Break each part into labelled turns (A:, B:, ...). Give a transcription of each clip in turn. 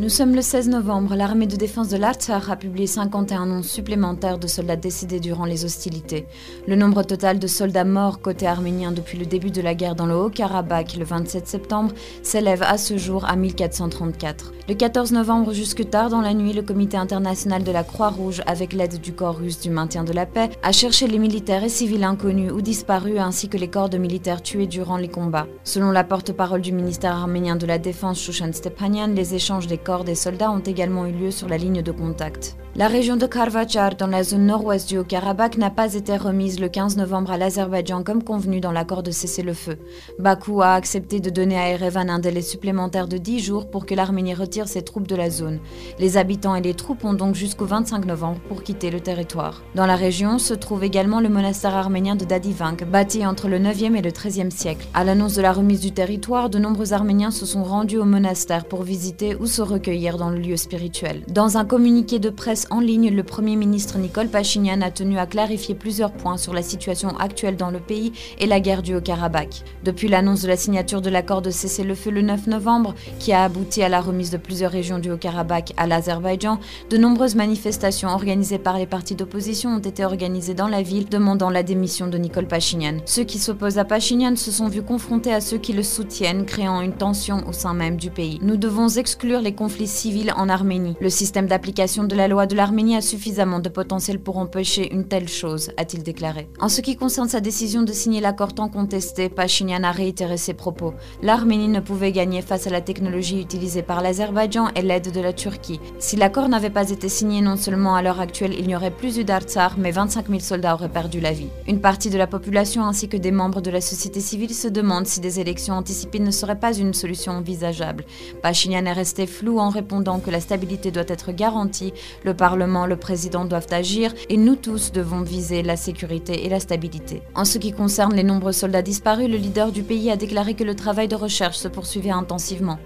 A: Nous sommes le 16 novembre. L'armée de défense de l'Artsakh a publié 51 noms supplémentaires de soldats décédés durant les hostilités. Le nombre total de soldats morts côté arménien depuis le début de la guerre dans le Haut-Karabakh le 27 septembre s'élève à ce jour à 1434. Le 14 novembre jusque tard dans la nuit, le comité international de la Croix-Rouge, avec l'aide du corps russe du maintien de la paix, a cherché les militaires et civils inconnus ou disparus ainsi que les corps de militaires tués durant les combats. Selon la porte-parole du ministère arménien de la Défense, Shushan Stepanian, les échanges des corps des soldats ont également eu lieu sur la ligne de contact. La région de Karvachar, dans la zone nord-ouest du Haut-Karabakh, n'a pas été remise le 15 novembre à l'Azerbaïdjan comme convenu dans l'accord de cessez-le-feu. Bakou a accepté de donner à Erevan un délai supplémentaire de 10 jours pour que l'Arménie retire ses troupes de la zone. Les habitants et les troupes ont donc jusqu'au 25 novembre pour quitter le territoire. Dans la région se trouve également le monastère arménien de Dadivank, bâti entre le 9e et le 13e siècle. À l'annonce de la remise du territoire, de nombreux Arméniens se sont rendus au monastère pour visiter ou se recueillir dans le lieu spirituel. Dans un communiqué de presse en ligne, le Premier ministre Nicole Pachinian a tenu à clarifier plusieurs points sur la situation actuelle dans le pays et la guerre du Haut-Karabakh. Depuis l'annonce de la signature de l'accord de cessez-le-feu le 9 novembre, qui a abouti à la remise de plusieurs régions du Haut-Karabakh à l'Azerbaïdjan, de nombreuses manifestations organisées par les partis d'opposition ont été organisées dans la ville demandant la démission de Nicole Pachinian. Ceux qui s'opposent à Pachinian se sont vus confrontés à ceux qui le soutiennent, créant une tension au sein même du pays. Nous devons exclure les conflits civils en Arménie. Le système d'application de la loi de l'Arménie a suffisamment de potentiel pour empêcher une telle chose, a-t-il déclaré. En ce qui concerne sa décision de signer l'accord tant contesté, Pachinian a réitéré ses propos. L'Arménie ne pouvait gagner face à la technologie utilisée par l'Azerbaïdjan et l'aide de la Turquie. Si l'accord n'avait pas été signé, non seulement à l'heure actuelle il n'y aurait plus eu d'Artsar, mais 25 000 soldats auraient perdu la vie. Une partie de la population ainsi que des membres de la société civile se demandent si des élections anticipées ne seraient pas une solution envisageable. Pachinian est resté flou en répondant que la stabilité doit être garantie, Parlement, le président doivent agir et nous tous devons viser la sécurité et la stabilité. En ce qui concerne les nombreux soldats disparus, le leader du pays a déclaré que le travail de recherche se poursuivait intensivement.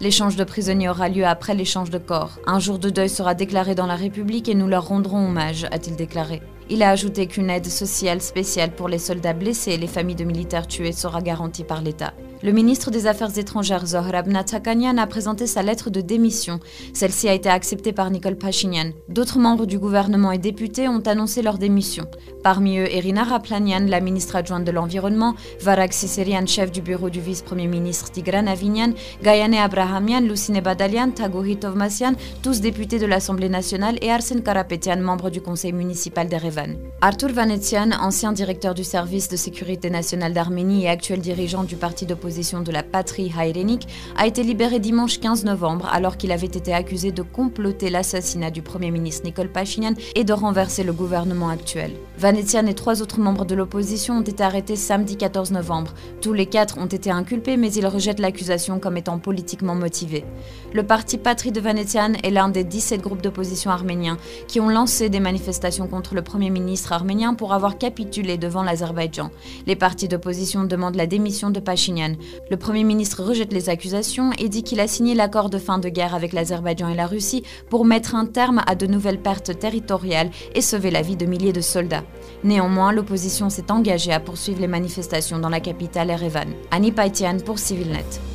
A: L'échange de prisonniers aura lieu après l'échange de corps. Un jour de deuil sera déclaré dans la République et nous leur rendrons hommage, a-t-il déclaré. Il a ajouté qu'une aide sociale spéciale pour les soldats blessés et les familles de militaires tués sera garantie par l'État. Le ministre des Affaires étrangères Zohrab Natsakanyan a présenté sa lettre de démission. Celle-ci a été acceptée par Nicole Pachinian. D'autres membres du gouvernement et députés ont annoncé leur démission. Parmi eux, Irina Raplanian, la ministre adjointe de l'Environnement, Varag Siserian, chef du bureau du vice-premier ministre Tigran Avignan, Gayane Abrahamian, Lucine Badalian, Tagohi Tovmasian, tous députés de l'Assemblée nationale, et Arsen Karapetian, membre du conseil municipal d'Erevan. Artur Vanetian, ancien directeur du service de sécurité nationale d'Arménie et actuel dirigeant du parti d'opposition de la patrie haïrénique, a été libéré dimanche 15 novembre alors qu'il avait été accusé de comploter l'assassinat du Premier ministre Nicole Pachinian et de renverser le gouvernement actuel. Vanetian et trois autres membres de l'opposition ont été arrêtés samedi 14 novembre. Tous les quatre ont été inculpés mais ils rejettent l'accusation comme étant politiquement motivée. Le parti Patrie de Vanetian est l'un des 17 groupes d'opposition arméniens qui ont lancé des manifestations contre le Premier ministre arménien pour avoir capitulé devant l'Azerbaïdjan. Les partis d'opposition demandent la démission de Pachinian. Le Premier ministre rejette les accusations et dit qu'il a signé l'accord de fin de guerre avec l'Azerbaïdjan et la Russie pour mettre un terme à de nouvelles pertes territoriales et sauver la vie de milliers de soldats. Néanmoins, l'opposition s'est engagée à poursuivre les manifestations dans la capitale Erevan. Annie Paitian pour CivilNet.